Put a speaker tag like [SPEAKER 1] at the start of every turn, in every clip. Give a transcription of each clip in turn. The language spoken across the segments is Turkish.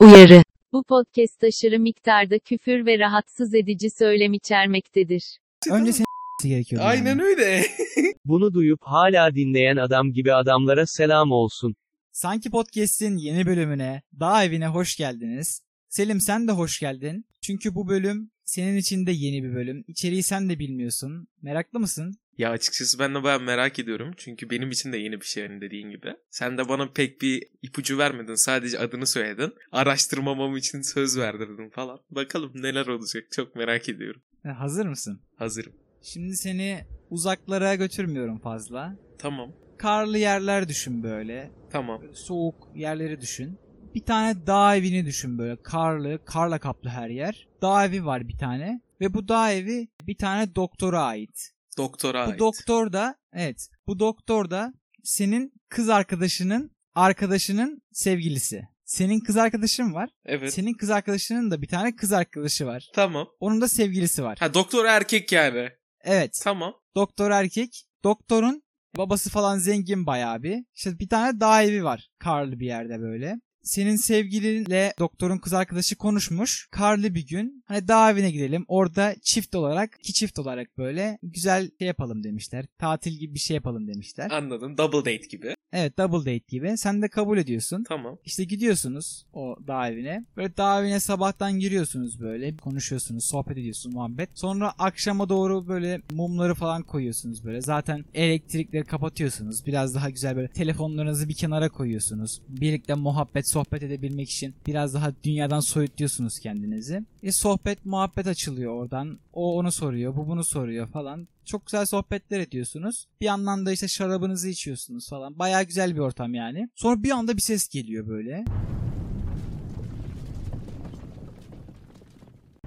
[SPEAKER 1] Uyarı.
[SPEAKER 2] Bu podcast aşırı miktarda küfür ve rahatsız edici söylem içermektedir.
[SPEAKER 3] Önce senin gerekiyor.
[SPEAKER 4] Aynen öyle.
[SPEAKER 5] Bunu duyup hala dinleyen adam gibi adamlara selam olsun.
[SPEAKER 3] Sanki Podcast'in yeni bölümüne, dağ evine hoş geldiniz. Selim sen de hoş geldin. Çünkü bu bölüm senin için de yeni bir bölüm. İçeriği sen de bilmiyorsun. Meraklı mısın?
[SPEAKER 4] Ya açıkçası ben de bayağı merak ediyorum. Çünkü benim için de yeni bir şey hani dediğin gibi. Sen de bana pek bir ipucu vermedin. Sadece adını söyledin. Araştırmamam için söz verdirdin falan. Bakalım neler olacak. Çok merak ediyorum.
[SPEAKER 3] E, Hazır mısın?
[SPEAKER 4] Hazırım.
[SPEAKER 3] Şimdi seni uzaklara götürmüyorum fazla.
[SPEAKER 4] Tamam.
[SPEAKER 3] Karlı yerler düşün böyle.
[SPEAKER 4] Tamam.
[SPEAKER 3] Böyle soğuk yerleri düşün. Bir tane dağ evini düşün böyle. Karlı, karla kaplı her yer. Dağ evi var bir tane. Ve bu dağ evi bir tane doktora ait.
[SPEAKER 4] Doktora
[SPEAKER 3] Bu
[SPEAKER 4] ait.
[SPEAKER 3] doktor da evet bu doktor da senin kız arkadaşının arkadaşının sevgilisi. Senin kız arkadaşın var.
[SPEAKER 4] evet.
[SPEAKER 3] Senin kız arkadaşının da bir tane kız arkadaşı var.
[SPEAKER 4] Tamam.
[SPEAKER 3] Onun da sevgilisi var.
[SPEAKER 4] Ha doktor erkek yani.
[SPEAKER 3] Evet.
[SPEAKER 4] Tamam.
[SPEAKER 3] Doktor erkek. Doktorun babası falan zengin bayağı bir. İşte bir tane dağ evi var. Karlı bir yerde böyle. Senin sevgilinle doktorun kız arkadaşı konuşmuş. Karlı bir gün hani dağ evine gidelim. Orada çift olarak, iki çift olarak böyle güzel şey yapalım demişler. Tatil gibi bir şey yapalım demişler.
[SPEAKER 4] Anladım. Double date gibi.
[SPEAKER 3] Evet double date gibi. Sen de kabul ediyorsun.
[SPEAKER 4] Tamam.
[SPEAKER 3] İşte gidiyorsunuz o dağ evine. Böyle dağ evine sabahtan giriyorsunuz böyle. Konuşuyorsunuz, sohbet ediyorsunuz, muhabbet. Sonra akşama doğru böyle mumları falan koyuyorsunuz böyle. Zaten elektrikleri kapatıyorsunuz. Biraz daha güzel böyle telefonlarınızı bir kenara koyuyorsunuz. Birlikte muhabbet, sohbet edebilmek için biraz daha dünyadan soyutluyorsunuz kendinizi. E sohbet, muhabbet açılıyor oradan. O onu soruyor, bu bunu soruyor falan. Çok güzel sohbetler ediyorsunuz. Bir yandan da işte şarabınızı içiyorsunuz falan. Baya güzel bir ortam yani. Sonra bir anda bir ses geliyor böyle.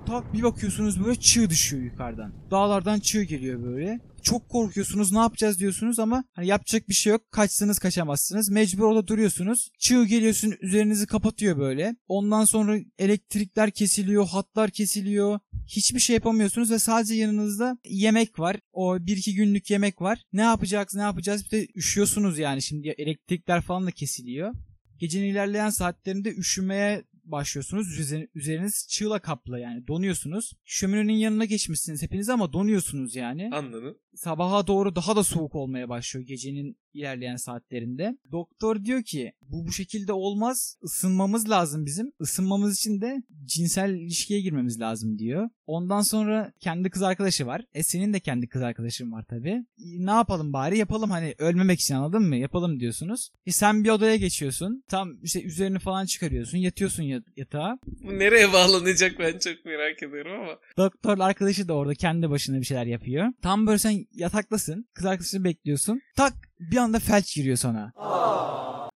[SPEAKER 3] Tak bir bakıyorsunuz böyle çığ düşüyor yukarıdan. Dağlardan çığ geliyor böyle. Çok korkuyorsunuz ne yapacağız diyorsunuz ama hani yapacak bir şey yok. Kaçsanız kaçamazsınız. Mecbur orada duruyorsunuz. Çığ geliyorsun üzerinizi kapatıyor böyle. Ondan sonra elektrikler kesiliyor, hatlar kesiliyor. Hiçbir şey yapamıyorsunuz ve sadece yanınızda yemek var. O bir iki günlük yemek var. Ne yapacağız ne yapacağız bir de üşüyorsunuz yani şimdi elektrikler falan da kesiliyor. Gecenin ilerleyen saatlerinde üşümeye başlıyorsunuz. Üzer- Üzeriniz çığla kaplı yani donuyorsunuz. Şöminenin yanına geçmişsiniz hepiniz ama donuyorsunuz yani.
[SPEAKER 4] Anladım.
[SPEAKER 3] Sabaha doğru daha da soğuk olmaya başlıyor gecenin ilerleyen saatlerinde. Doktor diyor ki bu bu şekilde olmaz. Isınmamız lazım bizim. Isınmamız için de cinsel ilişkiye girmemiz lazım diyor. Ondan sonra kendi kız arkadaşı var. E senin de kendi kız arkadaşın var tabi. Ne yapalım bari yapalım hani ölmemek için anladın mı? Yapalım diyorsunuz. E sen bir odaya geçiyorsun. Tam işte üzerini falan çıkarıyorsun. Yatıyorsun ya- yatağa.
[SPEAKER 4] Bu nereye bağlanacak ben çok merak ediyorum ama.
[SPEAKER 3] Doktor arkadaşı da orada kendi başına bir şeyler yapıyor. Tam böyle sen yataktasın. Kız arkadaşını bekliyorsun. Tak bir anda felç giriyor sana.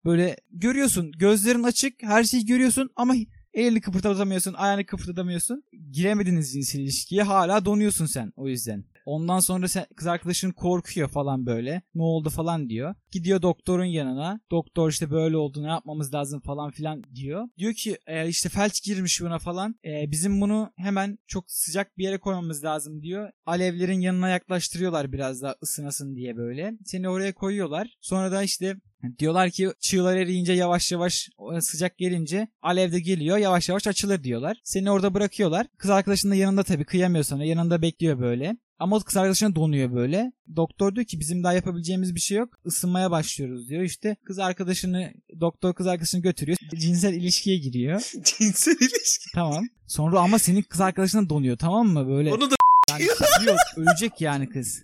[SPEAKER 3] Böyle görüyorsun. Gözlerin açık. Her şeyi görüyorsun ama elini kıpırdatamıyorsun. Ayağını kıpırdatamıyorsun. Giremediniz cinsel ilişkiye. Hala donuyorsun sen o yüzden. Ondan sonra sen, kız arkadaşın korkuyor falan böyle. Ne oldu falan diyor. Gidiyor doktorun yanına. Doktor işte böyle oldu ne yapmamız lazım falan filan diyor. Diyor ki e, işte felç girmiş buna falan. E, bizim bunu hemen çok sıcak bir yere koymamız lazım diyor. Alevlerin yanına yaklaştırıyorlar biraz daha ısınasın diye böyle. Seni oraya koyuyorlar. Sonra da işte Diyorlar ki çığlar eriyince yavaş yavaş sıcak gelince alev de geliyor yavaş yavaş açılır diyorlar. Seni orada bırakıyorlar. Kız arkadaşın da yanında tabii kıyamıyor sana yanında bekliyor böyle. Ama kız arkadaşına donuyor böyle. Doktor diyor ki bizim daha yapabileceğimiz bir şey yok. Isınmaya başlıyoruz diyor. İşte kız arkadaşını doktor kız arkadaşını götürüyor. Cinsel ilişkiye giriyor.
[SPEAKER 4] Cinsel ilişki.
[SPEAKER 3] Tamam. Sonra ama senin kız arkadaşına donuyor tamam mı böyle?
[SPEAKER 4] Onu da
[SPEAKER 3] Yani yok ölecek yani kız.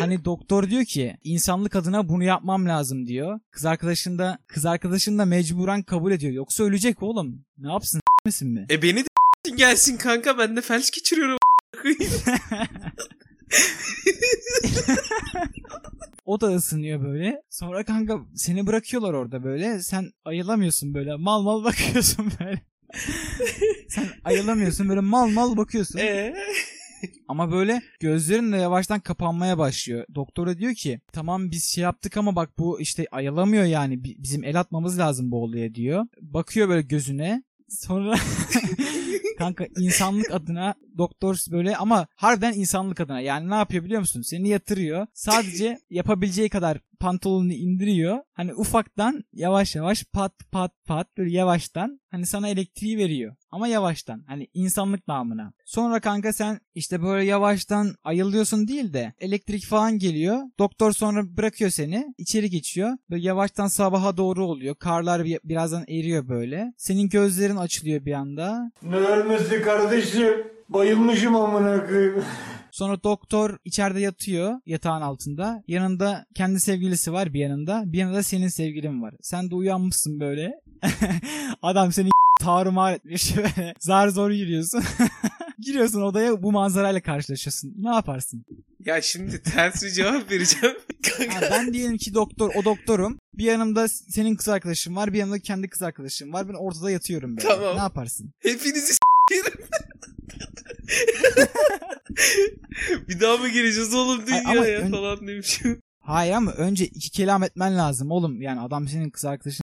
[SPEAKER 3] Hani doktor diyor ki insanlık adına bunu yapmam lazım diyor. Kız arkadaşın da kız arkadaşın da mecburen kabul ediyor. Yoksa ölecek oğlum. Ne yapsın misin mi?
[SPEAKER 4] E beni de gelsin kanka ben de felç geçiriyorum.
[SPEAKER 3] O da ısınıyor böyle. Sonra kanka seni bırakıyorlar orada böyle. Sen ayılamıyorsun böyle. Mal mal bakıyorsun böyle. Sen ayılamıyorsun böyle mal mal bakıyorsun.
[SPEAKER 4] Eee?
[SPEAKER 3] Ama böyle gözlerin de yavaştan kapanmaya başlıyor. Doktora diyor ki tamam biz şey yaptık ama bak bu işte ayılamıyor yani Bi- bizim el atmamız lazım bu olaya diyor. Bakıyor böyle gözüne. Sonra kanka insanlık adına doktor böyle ama harbiden insanlık adına yani ne yapıyor biliyor musun? Seni yatırıyor. Sadece yapabileceği kadar pantolonunu indiriyor. Hani ufaktan yavaş yavaş pat pat pat böyle yavaştan hani sana elektriği veriyor. Ama yavaştan hani insanlık namına. Sonra kanka sen işte böyle yavaştan ayılıyorsun değil de elektrik falan geliyor. Doktor sonra bırakıyor seni. içeri geçiyor. Böyle yavaştan sabaha doğru oluyor. Karlar bir- birazdan eriyor böyle. Senin gözlerin açılıyor bir anda.
[SPEAKER 1] Ne ölmesi kardeşim? Bayılmışım amına koyayım.
[SPEAKER 3] Sonra doktor içeride yatıyor yatağın altında. Yanında kendi sevgilisi var bir yanında. Bir yanında senin sevgilin var. Sen de uyanmışsın böyle. Adam seni tarumar etmiş böyle. Zar zor yürüyorsun. Giriyorsun odaya bu manzarayla karşılaşıyorsun. Ne yaparsın?
[SPEAKER 4] Ya şimdi ters bir cevap vereceğim. Kanka.
[SPEAKER 3] Ha, ben diyelim ki doktor o doktorum. Bir yanımda senin kız arkadaşın var. Bir yanımda kendi kız arkadaşım var. Ben ortada yatıyorum böyle.
[SPEAKER 4] Tamam.
[SPEAKER 3] Ne yaparsın?
[SPEAKER 4] Hepinizi. bir daha mı gireceğiz oğlum
[SPEAKER 3] Ay, ama
[SPEAKER 4] dünyaya
[SPEAKER 3] ön-
[SPEAKER 4] falan demişim.
[SPEAKER 3] Hayır ama önce iki kelam etmen lazım oğlum. Yani adam senin kız arkadaşın.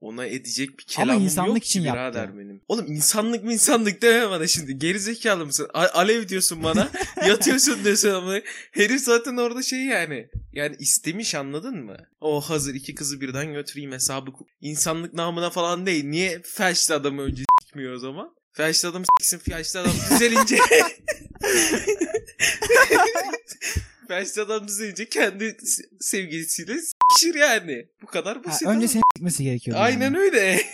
[SPEAKER 4] Ona edecek bir
[SPEAKER 3] Ama
[SPEAKER 4] kelamım
[SPEAKER 3] insanlık
[SPEAKER 4] yok
[SPEAKER 3] için yaptı.
[SPEAKER 4] birader benim. Oğlum insanlık mı insanlık deme bana şimdi. Gerizekalı mısın? A- alev diyorsun bana. yatıyorsun diyorsun ama. Herif zaten orada şey yani. Yani istemiş anladın mı? O hazır iki kızı birden götüreyim hesabı. İnsanlık namına falan değil. Niye felçli adamı önce s**miyor o zaman? Felçli adam s**sin felçli adam düzelince. felçli adam düzelince kendi sevgilisiyle s**şir yani. Bu kadar
[SPEAKER 3] Ha,
[SPEAKER 4] basit.
[SPEAKER 3] önce
[SPEAKER 4] ama.
[SPEAKER 3] seni gitmesi gerekiyor.
[SPEAKER 4] Aynen öyle.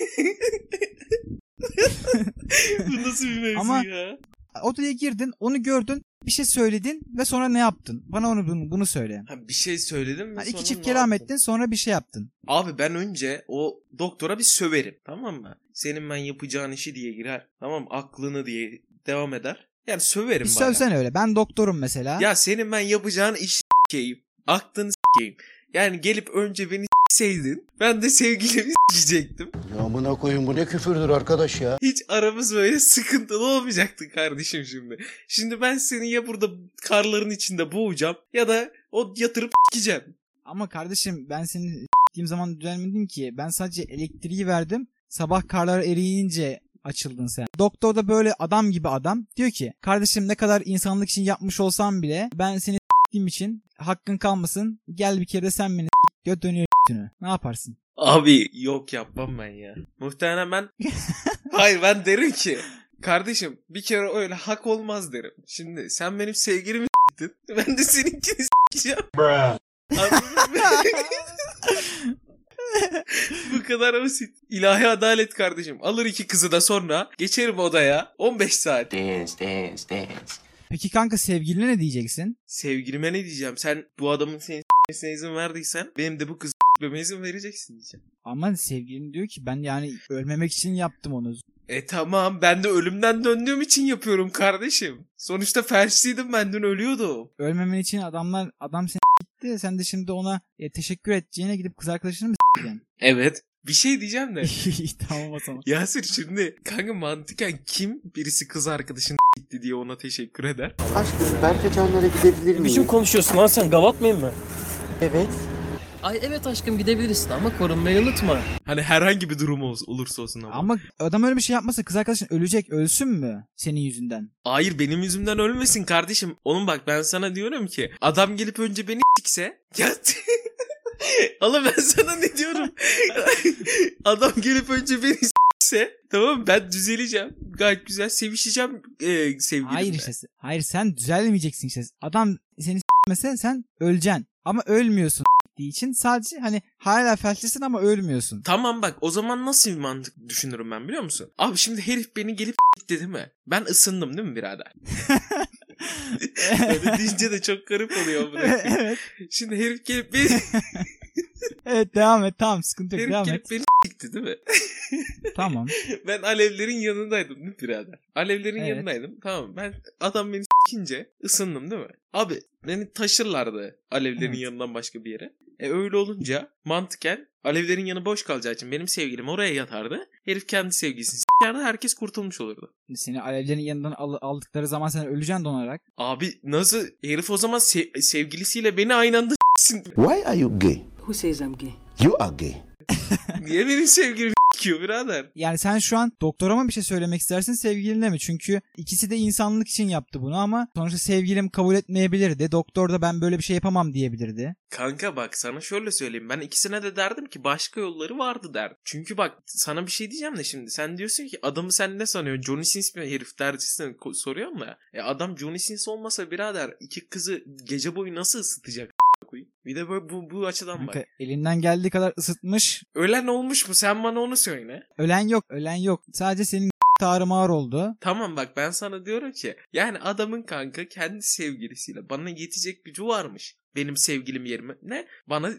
[SPEAKER 4] Bu nasıl bir mevzu
[SPEAKER 3] Ama-
[SPEAKER 4] ya?
[SPEAKER 3] Odaya girdin, onu gördün, bir şey söyledin ve sonra ne yaptın? Bana onu bunu, bunu söyle.
[SPEAKER 4] Ha, bir şey söyledim ve
[SPEAKER 3] Ha, iki
[SPEAKER 4] sonra
[SPEAKER 3] çift kelam
[SPEAKER 4] yaptın?
[SPEAKER 3] ettin, sonra bir şey yaptın.
[SPEAKER 4] Abi ben önce o doktora bir söverim. Tamam mı? Senin ben yapacağın işi diye girer. Tamam? Aklını diye devam eder. Yani söverim
[SPEAKER 3] Bir
[SPEAKER 4] bayağı.
[SPEAKER 3] sövsene öyle. Ben doktorum mesela.
[SPEAKER 4] Ya senin ben yapacağın işi s**eyim. Aklını s**eyim. Yani gelip önce beni s**seydin. Ben de sevgilimi s**ecektim.
[SPEAKER 6] Ya amına koyun bu ne küfürdür arkadaş ya.
[SPEAKER 4] Hiç aramız böyle sıkıntılı olmayacaktı kardeşim şimdi. Şimdi ben seni ya burada karların içinde boğacağım ya da o yatırıp s**eceğim.
[SPEAKER 3] Ama kardeşim ben seni s**tiğim zaman düzelmedin ki. Ben sadece elektriği verdim. Sabah karlar eriyince açıldın sen. Doktor da böyle adam gibi adam. Diyor ki kardeşim ne kadar insanlık için yapmış olsam bile ben seni s**tiğim için hakkın kalmasın. Gel bir kere de sen beni s**t. Göt dönüyor s**tünü. Ne yaparsın?
[SPEAKER 4] Abi yok yapmam ben ya. Muhtemelen ben... Hayır ben derim ki... Kardeşim bir kere öyle hak olmaz derim. Şimdi sen benim sevgilimi s**tin. Ben de seninkini s**eceğim. Bu kadar basit. İlahi adalet kardeşim. Alır iki kızı da sonra geçerim odaya 15 saat.
[SPEAKER 7] Dance, dance, dance.
[SPEAKER 3] Peki kanka sevgiline ne diyeceksin?
[SPEAKER 4] Sevgilime ne diyeceğim? Sen bu adamın seni s**mesine izin verdiysen benim de bu kızı s**meme izin vereceksin diyeceğim.
[SPEAKER 3] Ama sevgilin diyor ki ben yani ölmemek için yaptım onu.
[SPEAKER 4] E tamam ben de ölümden döndüğüm için yapıyorum kardeşim. Sonuçta felçliydim ben dün ölüyordum.
[SPEAKER 3] Ölmemen için adamlar adam seni gitti. Sen de şimdi ona e, teşekkür edeceğine gidip kız arkadaşını mı s**eceksin?
[SPEAKER 4] Evet. Bir şey diyeceğim de.
[SPEAKER 3] tamam o zaman.
[SPEAKER 4] Yasir şimdi kanka mantıken kim birisi kız arkadaşını gitti diye ona teşekkür eder?
[SPEAKER 6] Aşkım Berkecanlara gidebilir
[SPEAKER 8] Ne
[SPEAKER 6] miyim?
[SPEAKER 8] biçim konuşuyorsun lan sen gavat mıyım mı?
[SPEAKER 6] Evet.
[SPEAKER 8] Ay evet aşkım gidebilirsin ama korunmayı unutma.
[SPEAKER 4] Hani herhangi bir durum ol- olursa olsun ama.
[SPEAKER 3] Ama adam öyle bir şey yapmasa kız arkadaşın ölecek ölsün mü senin yüzünden?
[SPEAKER 4] Hayır benim yüzümden ölmesin kardeşim. Oğlum bak ben sana diyorum ki adam gelip önce beni sikse ya Oğlum ben sana ne diyorum? adam gelip önce beni sikse tamam mı? ben düzeleceğim. Gayet güzel sevişeceğim e, sevgilimle.
[SPEAKER 3] Hayır işte. Hayır sen düzelmeyeceksin işte. Adam seni s**mese sen öleceksin. Ama ölmüyorsun s**tiği için sadece hani hala felçlisin ama ölmüyorsun.
[SPEAKER 4] Tamam bak o zaman nasıl bir mantık düşünürüm ben biliyor musun? Abi şimdi herif beni gelip değil mi? Ben ısındım değil mi birader? Öyle deyince de çok garip oluyor bu.
[SPEAKER 3] evet.
[SPEAKER 4] Şimdi herif gelip beni,
[SPEAKER 3] Evet devam et tamam sıkıntı yok
[SPEAKER 4] herif
[SPEAKER 3] devam
[SPEAKER 4] gelip
[SPEAKER 3] et.
[SPEAKER 4] beni s**ti değil mi?
[SPEAKER 3] Tamam.
[SPEAKER 4] Ben alevlerin yanındaydım değil mi birader? Alevlerin
[SPEAKER 3] Evet.
[SPEAKER 4] yanındaydım. Tamam ben adam beni s**ince ısındım değil mi? Abi beni taşırlardı alevlerin
[SPEAKER 3] Evet.
[SPEAKER 4] yanından başka bir yere. E öyle olunca mantıken alevlerin yanı boş kalacağı için benim sevgilim oraya yatardı. Herif kendi sevgilisini s**erdi herkes kurtulmuş olurdu.
[SPEAKER 3] Seni alevlerin yanından al- aldıkları zaman sen öleceksin donarak.
[SPEAKER 4] Abi nasıl herif o zaman se- sevgilisiyle beni aynı anda.
[SPEAKER 6] Why are you gay?
[SPEAKER 7] Who says I'm gay?
[SPEAKER 6] You are gay.
[SPEAKER 4] Niye benim sevgilim sikiyor birader.
[SPEAKER 3] Yani sen şu an doktora mı bir şey söylemek istersin sevgiline mi? Çünkü ikisi de insanlık için yaptı bunu ama sonuçta sevgilim kabul etmeyebilirdi. Doktor da ben böyle bir şey yapamam diyebilirdi.
[SPEAKER 4] Kanka bak sana şöyle söyleyeyim. Ben ikisine de derdim ki başka yolları vardı derdim. Çünkü bak sana bir şey diyeceğim de şimdi. Sen diyorsun ki adamı sen ne sanıyorsun? Johnny Sins mi herif dercesine ko- soruyor mu ya? E adam Johnny Sins olmasa birader iki kızı gece boyu nasıl ısıtacak? Bir de böyle bu, bu açıdan bak.
[SPEAKER 3] Kanka, elinden geldiği kadar ısıtmış.
[SPEAKER 4] Ölen olmuş mu? Sen bana onu söyle.
[SPEAKER 3] Ölen yok, ölen yok. Sadece senin tarımar oldu.
[SPEAKER 4] Tamam bak ben sana diyorum ki yani adamın kanka kendi sevgilisiyle bana yetecek gücü varmış. Benim sevgilim yerime. Ne? Bana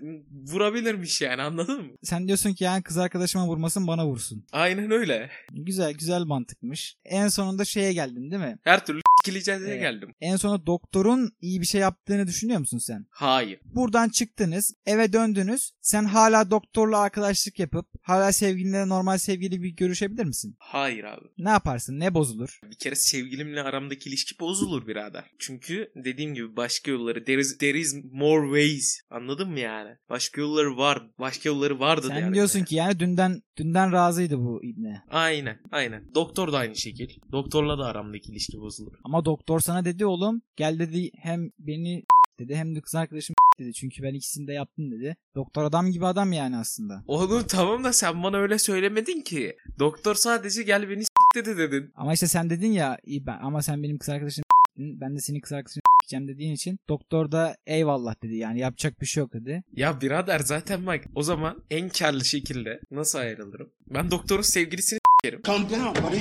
[SPEAKER 4] vurabilirmiş yani anladın mı?
[SPEAKER 3] Sen diyorsun ki yani kız arkadaşıma vurmasın bana vursun.
[SPEAKER 4] Aynen öyle.
[SPEAKER 3] Güzel güzel mantıkmış. En sonunda şeye geldin değil mi?
[SPEAKER 4] Her türlü diye
[SPEAKER 3] Evet.
[SPEAKER 4] geldim.
[SPEAKER 3] En sonunda doktorun iyi bir şey yaptığını düşünüyor musun sen?
[SPEAKER 4] Hayır.
[SPEAKER 3] Buradan çıktınız, eve döndünüz. Sen hala doktorla arkadaşlık yapıp hala sevgilinle normal sevgili gibi görüşebilir misin?
[SPEAKER 4] Hayır abi.
[SPEAKER 3] Ne yaparsın? Ne bozulur?
[SPEAKER 4] Bir kere sevgilimle aramdaki ilişki bozulur birader. Çünkü dediğim gibi başka yolları there is, there is more ways. Anladın mı yani? Başka yolları var. Başka yolları vardı
[SPEAKER 3] Sen
[SPEAKER 4] yani.
[SPEAKER 3] diyorsun ki yani dünden dünden razıydı bu ibne.
[SPEAKER 4] Aynen aynen. Doktor da aynı şekil. Doktorla da aramdaki ilişki bozulur.
[SPEAKER 3] Ama doktor sana dedi oğlum gel dedi hem beni dedi hem de kız arkadaşım dedi. Çünkü ben ikisini de yaptım dedi. Doktor adam gibi adam yani aslında.
[SPEAKER 4] Oğlum tamam da sen bana öyle söylemedin ki. Doktor sadece gel beni dedi dedin.
[SPEAKER 3] Ama işte sen dedin ya iyi ben ama sen benim kız arkadaşım ben de senin kız arkadaşını s**eceğim dediğin için doktor da eyvallah dedi yani yapacak bir şey yok dedi.
[SPEAKER 4] Ya birader zaten bak o zaman en karlı şekilde nasıl ayrılırım? Ben doktorun sevgilisini s**erim.
[SPEAKER 6] Calm down buddy.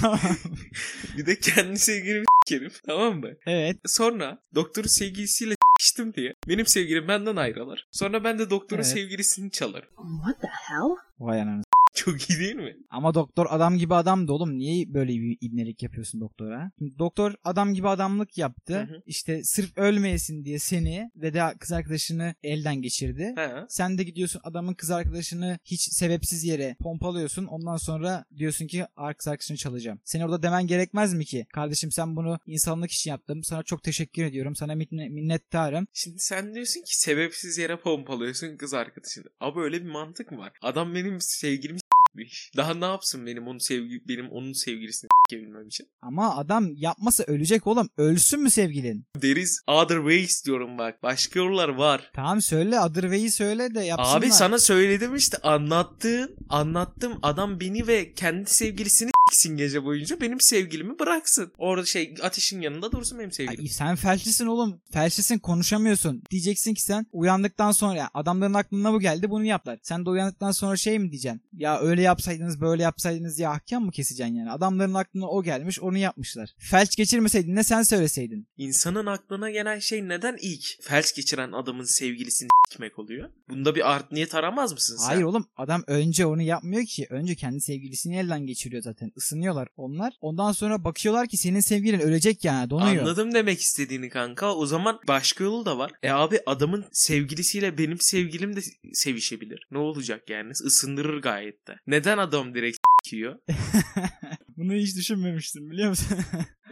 [SPEAKER 3] Tamam.
[SPEAKER 4] Bir de kendi sevgilimi s**erim. Tamam mı?
[SPEAKER 3] Evet.
[SPEAKER 4] Sonra doktorun sevgilisiyle s**tim diye benim sevgilim benden ayrılır. Sonra ben de doktorun
[SPEAKER 3] Evet.
[SPEAKER 4] sevgilisini çalarım.
[SPEAKER 7] What the hell?
[SPEAKER 3] Vay ananı.
[SPEAKER 4] Çok iyi değil mi?
[SPEAKER 3] Ama doktor adam gibi adamdı oğlum. Niye böyle bir ibnelik yapıyorsun doktora? Şimdi doktor adam gibi adamlık yaptı.
[SPEAKER 4] Hı hı.
[SPEAKER 3] İşte sırf ölmeyesin diye seni ve de kız arkadaşını elden geçirdi.
[SPEAKER 4] He.
[SPEAKER 3] Sen de gidiyorsun adamın kız arkadaşını hiç sebepsiz yere pompalıyorsun. Ondan sonra diyorsun ki kız arkadaşını çalacağım. Sen orada demen gerekmez mi ki? Kardeşim sen bunu insanlık için yaptın. Sana çok teşekkür ediyorum. Sana minne- minnettarım.
[SPEAKER 4] Şimdi sen diyorsun ki sebepsiz yere pompalıyorsun kız arkadaşını. Ama öyle bir mantık mı var? Adam benim sevgilimi s**miş. Daha ne yapsın benim onun sevgi benim onun sevgilisini s**ebilmem için?
[SPEAKER 3] Ama adam yapmasa ölecek oğlum. Ölsün mü sevgilin?
[SPEAKER 4] There is other ways diyorum bak. Başka yollar var.
[SPEAKER 3] Tamam söyle Adırvey'i söyle de yapsınlar.
[SPEAKER 4] Abi sana söyledim işte anlattığın anlattım adam beni ve kendi sevgilisini s**sin gece boyunca benim sevgilimi bıraksın. Orada şey ateşin yanında dursun benim sevgilim.
[SPEAKER 3] Ay, sen felçlisin oğlum. Felçlisin konuşamıyorsun. Diyeceksin ki sen uyandıktan sonra ya adamların aklına bu geldi bunu yaptılar. Sen de uyandıktan sonra şey mi diyeceksin? Ya öyle yapsaydınız böyle yapsaydınız ya ahkam mı keseceksin yani? Adamların aklına o gelmiş onu yapmışlar. Felç geçirmeseydin de sen söyleseydin.
[SPEAKER 4] İnsanın aklına gelen şey neden ilk felç geçiren adamın sevgilisini s**mek oluyor? Bunda bir art niyet aramaz mısın sen?
[SPEAKER 3] Hayır oğlum adam önce onu yapmıyor ki. Önce kendi sevgilisini elden geçiriyor zaten. Isınıyorlar onlar. Ondan sonra bakıyorlar ki senin sevgilin ölecek yani donuyor.
[SPEAKER 4] Anladım demek istediğini kanka. O zaman başka yolu da var. E abi adamın sevgilisiyle benim sevgilim de sevişebilir. Ne olacak yani? Isındırır gayet de. Neden adam direkt s**kiyor?
[SPEAKER 3] Bunu hiç düşünmemiştim biliyor musun?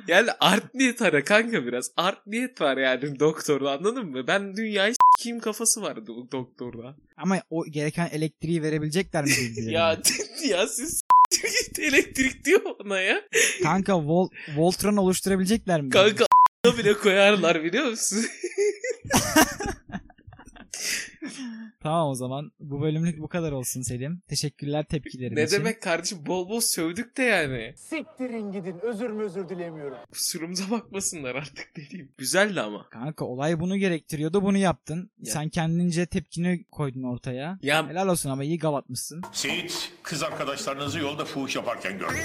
[SPEAKER 4] Yani art niyet ara kanka biraz. Art niyet var yani doktorda anladın mı? Ben dünyayı s**kiyim kafası var do- doktorda.
[SPEAKER 3] Ama o gereken elektriği verebilecekler mi birbirlerine?
[SPEAKER 4] Ya ya siz elektrik diyor ona ya.
[SPEAKER 3] Kanka Vol Voltron oluşturabilecekler mi?
[SPEAKER 4] Kanka bile koyarlar biliyor musun?
[SPEAKER 3] Tamam o zaman. Bu bölümlük bu kadar olsun Selim. Teşekkürler tepkilerin
[SPEAKER 4] ne
[SPEAKER 3] için.
[SPEAKER 4] demek kardeşim bol bol sövdük de yani.
[SPEAKER 1] Siktirin gidin özür mü özür dilemiyorum.
[SPEAKER 4] Kusurumuza bakmasınlar artık dediğim. Güzeldi ama.
[SPEAKER 3] Kanka olay bunu gerektiriyordu. Bunu yaptın.
[SPEAKER 4] Ya.
[SPEAKER 3] Sen kendince tepkini koydun ortaya.
[SPEAKER 4] Ya
[SPEAKER 3] Helal olsun ama iyi gavatmışsın.
[SPEAKER 9] Seyit, kız arkadaşlarınızı yolda fuhuş yaparken gördüm.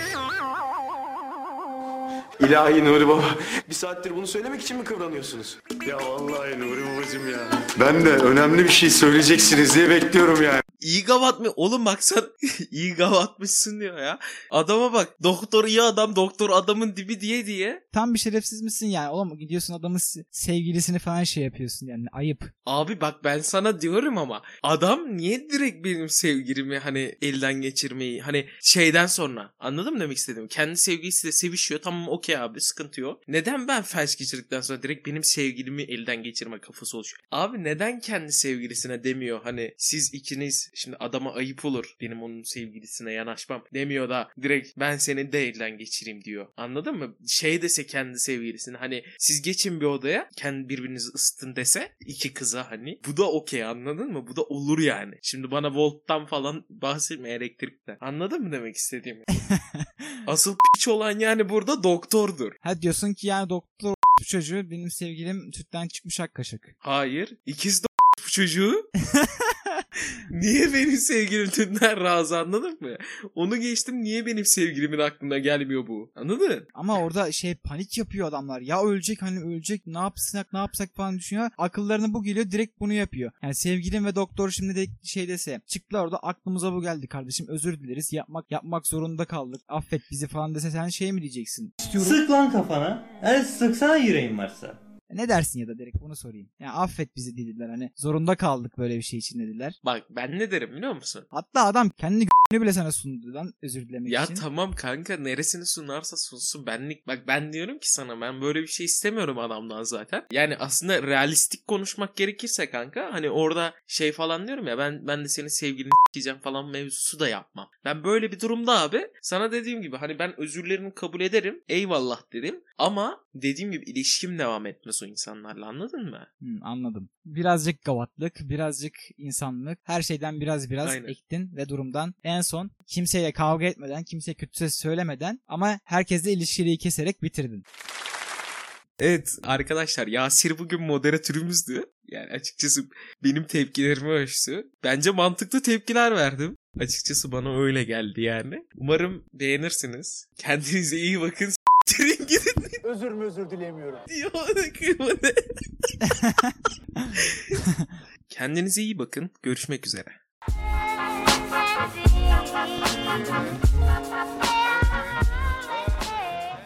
[SPEAKER 10] İlahi Nuri Baba. Bir saattir bunu söylemek için mi kıvranıyorsunuz? Ya vallahi Nuri Babacım ya. Ben de önemli bir şey söyleyeceksiniz diye bekliyorum yani.
[SPEAKER 4] iyi gavat mı? Oğlum bak sen iyi gavatmışsın diyor ya. Adama bak. Doktor iyi adam. Doktor adamın dibi diye diye.
[SPEAKER 3] Tam bir şerefsiz misin yani? Oğlum gidiyorsun adamın se- sevgilisini falan şey yapıyorsun yani. Ayıp.
[SPEAKER 4] Abi bak ben sana diyorum ama adam niye direkt benim sevgilimi hani elden geçirmeyi hani şeyden sonra anladın mı demek istediğimi? Kendi sevgilisiyle sevişiyor tamam okey okey abi sıkıntı yok. Neden ben felç geçirdikten sonra direkt benim sevgilimi elden geçirme kafası oluşuyor? Abi neden kendi sevgilisine demiyor hani siz ikiniz şimdi adama ayıp olur benim onun sevgilisine yanaşmam demiyor da direkt ben seni de elden geçireyim diyor. Anladın mı? Şey dese kendi sevgilisine hani siz geçin bir odaya kendi birbirinizi ısıtın dese iki kıza hani bu da okey anladın mı? Bu da olur yani. Şimdi bana volttan falan bahsetme elektrikten. Anladın mı demek istediğimi? Asıl piç olan yani burada doktordur.
[SPEAKER 3] Ha diyorsun ki yani doktor bu çocuğu benim sevgilim sütten çıkmış ak kaşık.
[SPEAKER 4] Hayır. İkiz de bu çocuğu. niye benim sevgilim tümden razı anladın mı? Onu geçtim niye benim sevgilimin aklına gelmiyor bu? Anladın?
[SPEAKER 3] Ama orada şey panik yapıyor adamlar. Ya ölecek hani ölecek ne yapsak ne yapsak falan düşünüyor. Akıllarına bu geliyor direkt bunu yapıyor. Yani sevgilim ve doktor şimdi de şey dese çıktılar orada aklımıza bu geldi kardeşim özür dileriz yapmak yapmak zorunda kaldık affet bizi falan dese sen şey mi diyeceksin?
[SPEAKER 7] Sık lan kafana. Evet sıksana yüreğin varsa.
[SPEAKER 3] Ne dersin ya da direkt bunu sorayım. Ya affet bizi dediler hani zorunda kaldık böyle bir şey için dediler.
[SPEAKER 4] Bak ben ne derim biliyor musun?
[SPEAKER 3] Hatta adam kendi g***nü bile sana sundu lan özür dilemek
[SPEAKER 4] Ya
[SPEAKER 3] için.
[SPEAKER 4] tamam kanka neresini sunarsa sunsun benlik. Bak ben diyorum ki sana ben böyle bir şey istemiyorum adamdan zaten. Yani aslında realistik konuşmak gerekirse kanka hani orada şey falan diyorum ya ben ben de senin sevgilini s**eceğim falan mevzusu da yapmam. Ben böyle bir durumda abi sana dediğim gibi hani ben özürlerini kabul ederim. Eyvallah dedim. Ama dediğim gibi ilişkim devam etmez o insanlarla anladın mı?
[SPEAKER 3] Hı, anladım. Birazcık gavatlık, birazcık insanlık, her şeyden biraz biraz
[SPEAKER 4] Aynen.
[SPEAKER 3] ektin ve durumdan en son kimseye kavga etmeden, kimseye kötü söz söylemeden ama herkesle ilişkiyi keserek bitirdin.
[SPEAKER 4] Evet arkadaşlar Yasir bugün moderatörümüzdü. Yani açıkçası benim tepkilerimi ölçtü. Bence mantıklı tepkiler verdim. Açıkçası bana öyle geldi yani. Umarım beğenirsiniz. Kendinize iyi bakın.
[SPEAKER 1] Özür mü özür dilemiyorum.
[SPEAKER 4] diyor. Kendinize iyi bakın. Görüşmek üzere.